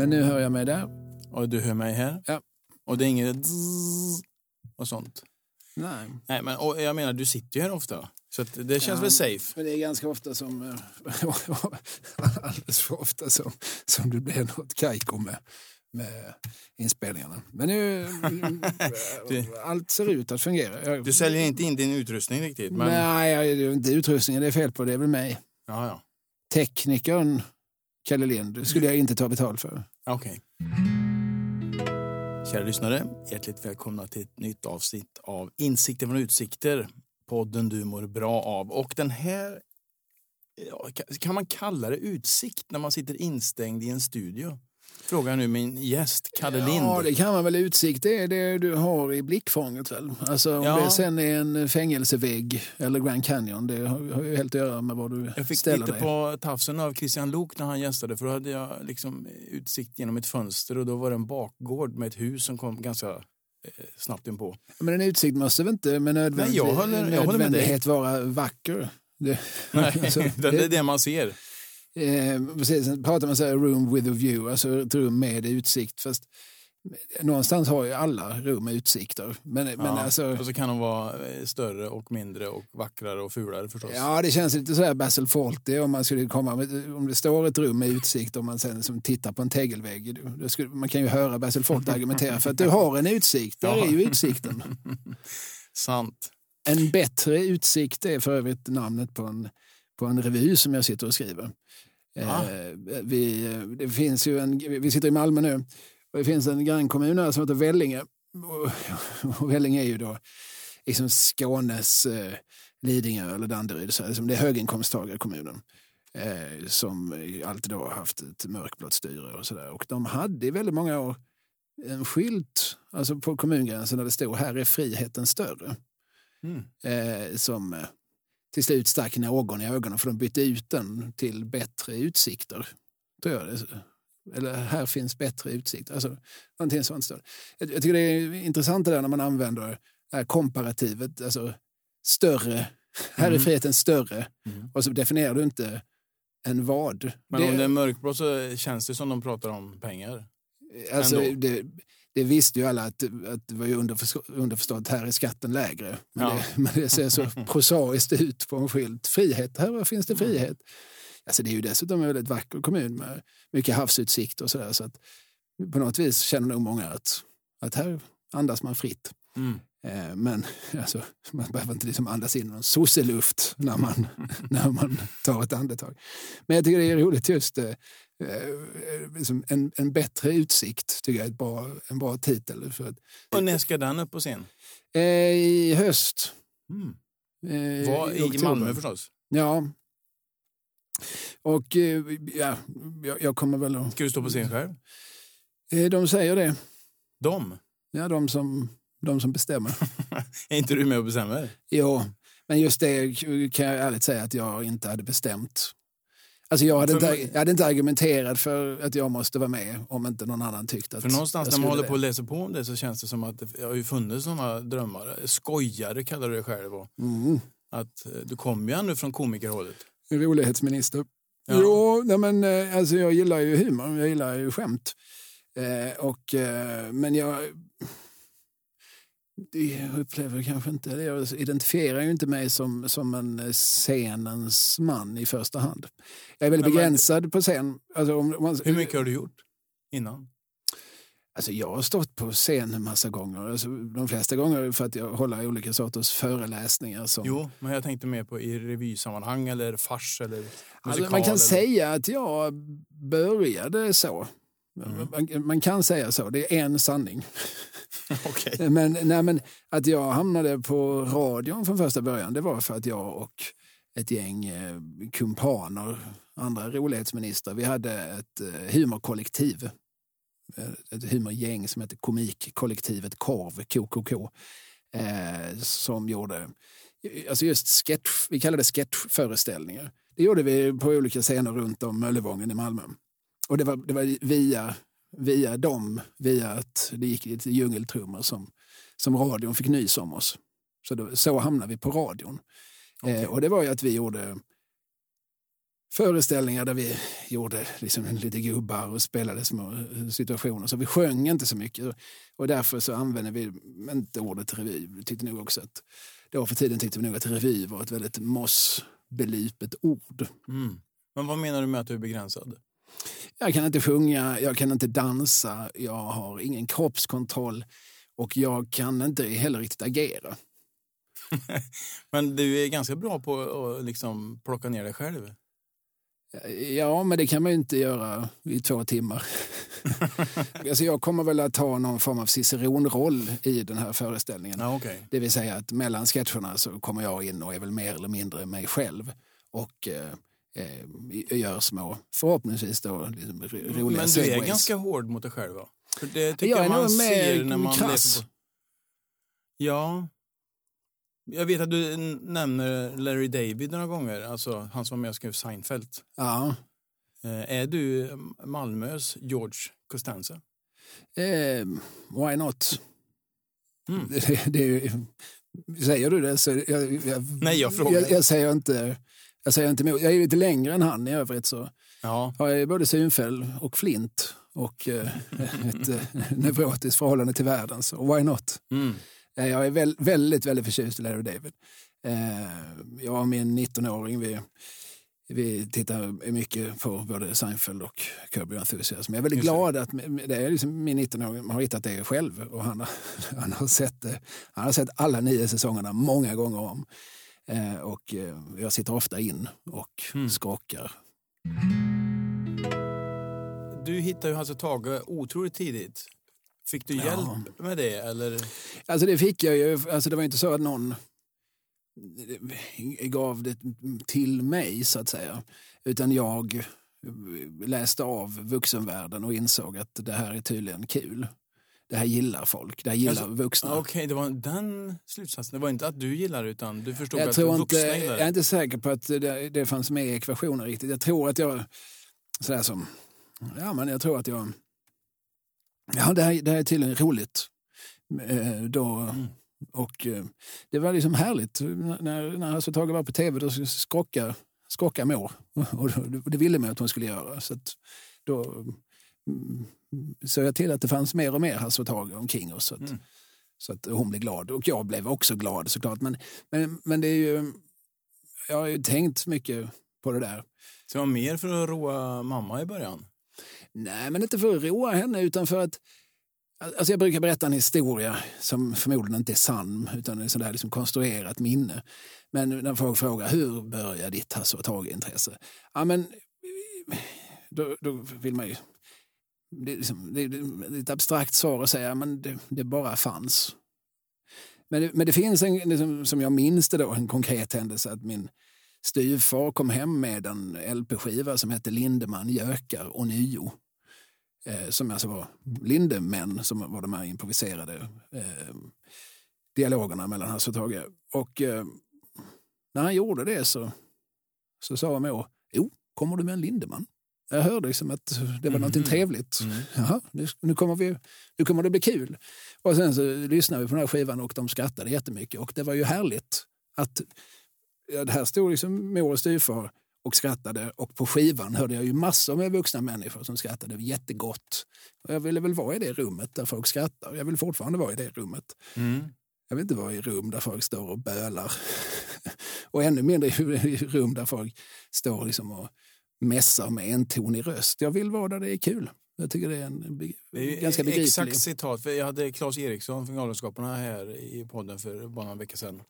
Men nu hör jag mig där. Och du hör mig här. Ja. Och det är inget och sånt. Nej. Nej, men och jag menar, du sitter ju här ofta. Så det känns Ja, väl safe. Men det är ganska ofta som, eh, alldeles för ofta som, som det blir något kajko med, med inspelningarna. Men nu, Du- allt ser ut att fungera. Jag, Du säljer inte in din utrustning riktigt. Men... Nej, det är inte utrustningen det är fel på, det är väl mig. Ja, ja. Teknikern Kalle Lind skulle jag inte ta betalt för. Okej. Kära lyssnare, hjärtligt välkomna till ett nytt avsnitt av Insikter från utsikter. Podden du mår bra av. Och den här, ja, kan- kan man kalla det utsikt när man sitter instängd i en studio? Frågar nu min gäst, Kalle Lind. Ja, det kan man väl. Utsikt det är det du har i blickfånget väl? Alltså om Ja. det sen är en fängelsevägg eller Grand Canyon, det har ju helt att göra med var du Jag fick ställer titta dig. på tafsen av Christian Lok när han gästade för då hade jag liksom utsikt genom ett fönster och då var det en bakgård med ett hus som kom ganska eh, snabbt inpå. Men en utsikt måste väl inte med nödvändig, Nej, jag håller- jag håller med dig. nödvändighet vara vacker? Det, Nej, alltså, det, det är det man ser. Eh, precis, sen pratar man så här room with a view, alltså ett rum med utsikt. Fast någonstans har ju alla rum med utsikter. Men, men Ja, alltså, Och så kan de vara eh, större och mindre och vackrare och fulare förstås. Ja, det känns lite så här Basil Fawlty om man skulle komma med, om det står ett rum med utsikt och man sen som tittar på en tegelvägg. Då skulle, man kan ju höra Basil Fawlty argumentera för att du har en utsikt. Där Ja. är ju utsikten. Sant. En bättre utsikt är för övrigt namnet på en, på en revy som jag sitter och skriver. Ah. Eh, vi, det finns ju en, vi sitter i Malmö nu och det finns en grannkommun här som heter Vellinge. Och, och Vellinge är ju då liksom Skånes eh, Lidingö eller Danderyd. Så, liksom det är höginkomsttagarkommunen. Eh, som alltid har haft ett mörkblått styre och sådär. Och de hade i väldigt många år en skylt alltså på kommungränsen där det stod här är friheten större Mm. eh, som eh, till slut stack någon i ögonen för de bytte ut den till bättre utsikter. Tror jag det. Eller här finns bättre utsikter. Alltså, någonting sånt står det. jag, jag tycker det är intressant det där när man använder det komparativet. Alltså större, här är Mm. friheten större. Mm. Och så definierar du inte en vad. Men om det är mörkblått så känns det som de pratar om pengar. Alltså, det, det visste ju alla att, att det var ju underförstått, här är skatten lägre. Men, Ja. det, men det ser så prosaiskt ut på en skylt. Frihet, här finns det frihet. Alltså, det är ju dessutom en väldigt vacker kommun med mycket havsutsikt och sådär. Så att på något vis känner nog många att, att här andas man fritt. Mm. Eh, men alltså, man behöver inte liksom andas in någon sosseluft när man, när man tar ett andetag. Men jag tycker det är roligt just eh, eh, liksom en, en bättre utsikt, tycker jag är ett bra, en bra titel. För att, Och när ska den upp på scen? I höst. Mm. Var i oktober. Malmö förstås. Ja. Och ja, jag, jag kommer väl att... Ska du stå på scen själv? De säger det. De? Ja, de som, de som bestämmer. Är inte du med och bestämmer? Jo, men just det kan jag ärligt säga att jag inte hade bestämt. Alltså jag hade, inte, jag hade inte argumenterat för att jag måste vara med om inte någon annan tyckte att För någonstans när man håller på och läser på om det så känns det som att det har ju funnits sådana drömmar. Skojare kallar du det själv. Och Mm. att eh, du kommer ju ändå från komikerhållet. Rolighetsminister. Ja. Jo, nej men, eh, alltså jag gillar ju humor, jag gillar ju skämt. Eh, och, eh, men jag, det upplever kanske inte, det. jag identifierar ju inte mig som, som en eh, scenens man i första hand. Jag är väldigt Nej, men- begränsad på scen. Alltså, om, om man, Hur mycket har du gjort innan? Alltså jag har stått på scen en massa gånger. Alltså, de flesta gånger för att jag håller olika sorters föreläsningar. Som, Jo, men jag tänkte mer på i revysammanhang eller fars eller musikal. Alltså, man kan eller... säga att jag började så. Mm. Man, man kan säga så, det är en sanning. okay. Men, nej, men att jag hamnade på radion från första början det var för att jag och ett gäng eh, kumpaner, andra rolighetsministrar, vi hade ett eh, humorkollektiv. Eh, ett humorgäng som hette Komikkollektivet Korv, KKK. Eh, som gjorde alltså just sketch, vi kallade det sketchföreställningar. Det gjorde vi på olika scener runt om Möllevången i Malmö. Och det var, det var via, via dem, via att det gick lite djungeltrummor som, som radion fick nys om oss. Så, då, så hamnade vi på radion. Okej. Eh, och det var ju att vi gjorde föreställningar där vi gjorde liksom lite gubbar och spelade små eh, situationer. Så vi sjöng inte så mycket. Och därför så använde vi inte ordet revy. Vi tyckte nog också att då för tiden tyckte vi nog att revy var ett väldigt mossbelipet ord. Mm. Men vad menar du med att du är begränsad? Jag kan inte sjunga, jag kan inte dansa, jag har ingen kroppskontroll och jag kan inte heller riktigt agera. Men du är ganska bra på att liksom plocka ner dig själv. Ja, men det kan man ju inte göra i två timmar. alltså jag kommer väl att ta någon form av ciceronroll i den här föreställningen. Ja, okej. Det vill säga att mellan sketcherna så kommer jag in och är väl mer eller mindre mig själv. Och eh, eh, gör små, förhoppningsvis då, liksom, ro- roliga Men du är segways. ganska hård mot dig själv va? För det tycker Jag jag, är man nog mer ser när man krass. på... Ja. Jag vet att du nämner Larry David några gånger, alltså han som var med och skrev Seinfeld. Ja. Eh, är du Malmös George Costanza? Eh, why not? Mm. Det, det, är ju- säger du det så jag, jag, Nej, jag frågar. Jag, jag säger inte jag säger inte emot. Jag är lite längre än han i övrigt så Ja. har jag både synfäll och flint och eh, ett eh, neurotiskt förhållande till världen. Så why not? Mm. Eh, Jag är väl, väldigt, väldigt förtjust i Larry David. Eh, jag och min 19-åring, vi, vi tittar mycket på både Seinfeld och Your Enthusiasm. Jag är väldigt Just glad att det är liksom min 19-åring har hittat det själv. Och han, har, han, har sett, han har sett alla nio säsongerna många gånger om. Eh, och eh, jag sitter ofta in och Mm. skakar. Du hittade ju Hasse Tage otroligt tidigt. Fick du Ja. hjälp med det? Eller? Alltså det fick jag ju. Alltså det var inte så att någon gav det till mig så att säga. Utan jag läste av vuxenvärlden och insåg att det här är tydligen kul. Det här gillar folk, det här gillar Alltså, vuxna. Ja, Okej, det var den slutsatsen. Det var inte att du gillar utan du förstod jag, att tror inte, vuxna gillar jag är inte säker på att det, det fanns med i ekvationen riktigt. Jag tror att jag, sådär som, ja men jag tror att jag, ja det här, det här är tydligen roligt. Eh, då, Mm. Och eh, det var liksom härligt när, när Hasse Tage var på tv. Då skrockade, skrockade mor. Och det, det ville man att hon skulle göra. Så att då mm, såg jag till att det fanns mer och mer Hasse Tage omkring oss. Så att, Mm. så att hon blev glad. Och jag blev också glad såklart. Men, men, men det är ju... Jag har ju tänkt mycket på det där. Så det var mer för att roa mamma i början? Nej, men inte för att roa henne utan för att Alltså jag brukar berätta en historia som förmodligen inte är sann utan är sådär liksom konstruerat minne. Men när folk frågar hur börjar ditt Hasse och Tage-intresse? Ja, men då, då vill man ju... Det är, liksom, det är ett abstrakt svar att säga men det, det bara fanns. Men det, men det finns en, liksom, som jag minns det då, en konkret händelse att min styvfar kom hem med en LP-skiva som hette Lindeman gökar och nio. Eh, som alltså var Lindemän som var de här improviserade eh, dialogerna mellan Hasse och Tage. Och eh, när han gjorde det så, så sa mor, jo, kommer du med en Lindeman? Jag hörde liksom att det var mm. något trevligt. Mm. Jaha, nu, nu, kommer vi, nu kommer det bli kul. Och sen så lyssnade vi på den här skivan och de skrattade jättemycket. Och det var ju härligt att ja, det här stod liksom mor och styvfar och skrattade och på skivan hörde jag ju massor med vuxna människor som skrattade jättegott. Och jag ville väl vara i det rummet där folk skrattar. Jag vill fortfarande vara i det rummet. Mm. Jag vill inte vara i rum där folk står och bölar. och ännu mindre i rum där folk står liksom och mässar med en tonig röst. Jag vill vara där det är kul. Jag tycker det är en det är ganska begriplig... Exakt citat. Jag hade Claes Eriksson från Galenskaparna här i podden för bara några veckor sedan.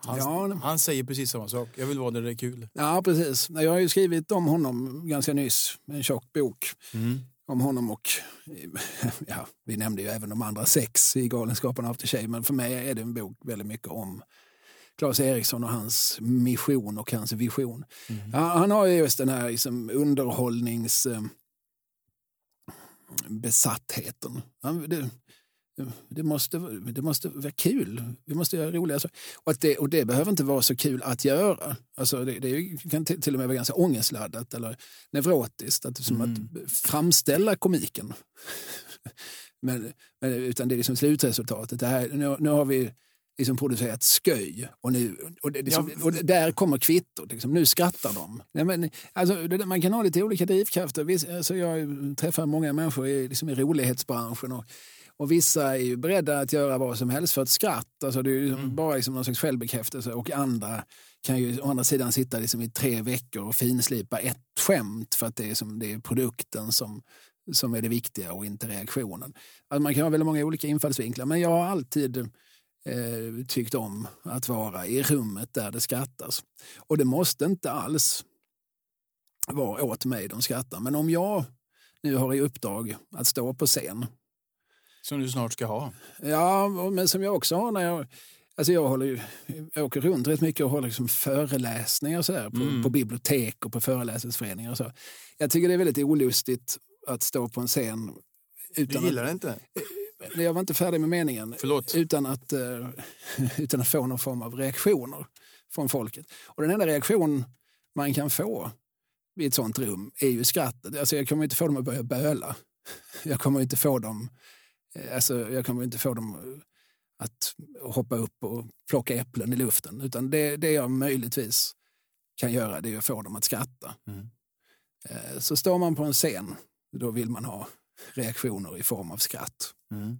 Han, ja. han säger precis samma sak. Jag vill vara där det är kul. Ja, precis. Jag har ju skrivit om honom ganska nyss. En tjock bok. Mm. Om honom och, ja, vi nämnde ju även de andra sex i Galenskaparna After Shave. Men för mig är det en bok väldigt mycket om Claes Eriksson och hans mission och hans vision. Mm. Han har just den här liksom, underhållnings... Eh, besattheten. Det, det, måste, det måste vara kul. Vi måste göra roliga saker. Och, det, och det behöver inte vara så kul att göra. Alltså det, det kan till och med vara ganska ångestladdat eller neurotiskt. Att, som mm. att framställa komiken. men, men, utan det är liksom slutresultatet. Det här, nu, nu har vi liksom producerat sköj. Och, nu, och, det, liksom, och där kommer kvittot. Liksom. Nu skrattar de. Ja, men, alltså, det, man kan ha lite olika drivkrafter. Viss, alltså, jag träffar många människor i, liksom, i rolighetsbranschen. Och, och vissa är ju beredda att göra vad som helst för ett skratt. Alltså, det är liksom mm. bara liksom någon slags självbekräftelse. Och andra kan ju å andra sidan sitta liksom i tre veckor och finslipa ett skämt för att det är, som, det är produkten som, som är det viktiga och inte reaktionen. Alltså man kan ha väldigt många olika infallsvinklar men jag har alltid eh, tyckt om att vara i rummet där det skrattas. Och det måste inte alls vara åt mig de skrattar. Men om jag nu har i uppdrag att stå på scen. Som du snart ska ha. Ja, men som jag också har när jag Alltså jag, håller, jag åker runt rätt mycket och håller liksom föreläsningar så där, på, mm. på bibliotek och på föreläsningsföreningar. Så. Jag tycker det är väldigt olustigt att stå på en scen. Utan du gillar det inte? Jag var inte färdig med meningen. Förlåt. Utan att, uh, utan att få någon form av reaktioner från folket. Och den enda reaktion man kan få i ett sånt rum är ju skrattet. Alltså jag kommer inte få dem att börja böla. Jag kommer inte få dem, eh, alltså jag kommer inte få dem eh, att hoppa upp och plocka äpplen i luften. Utan det, det jag möjligtvis kan göra det är att få dem att skratta. Mm. Så står man på en scen, då vill man ha reaktioner i form av skratt. Mm.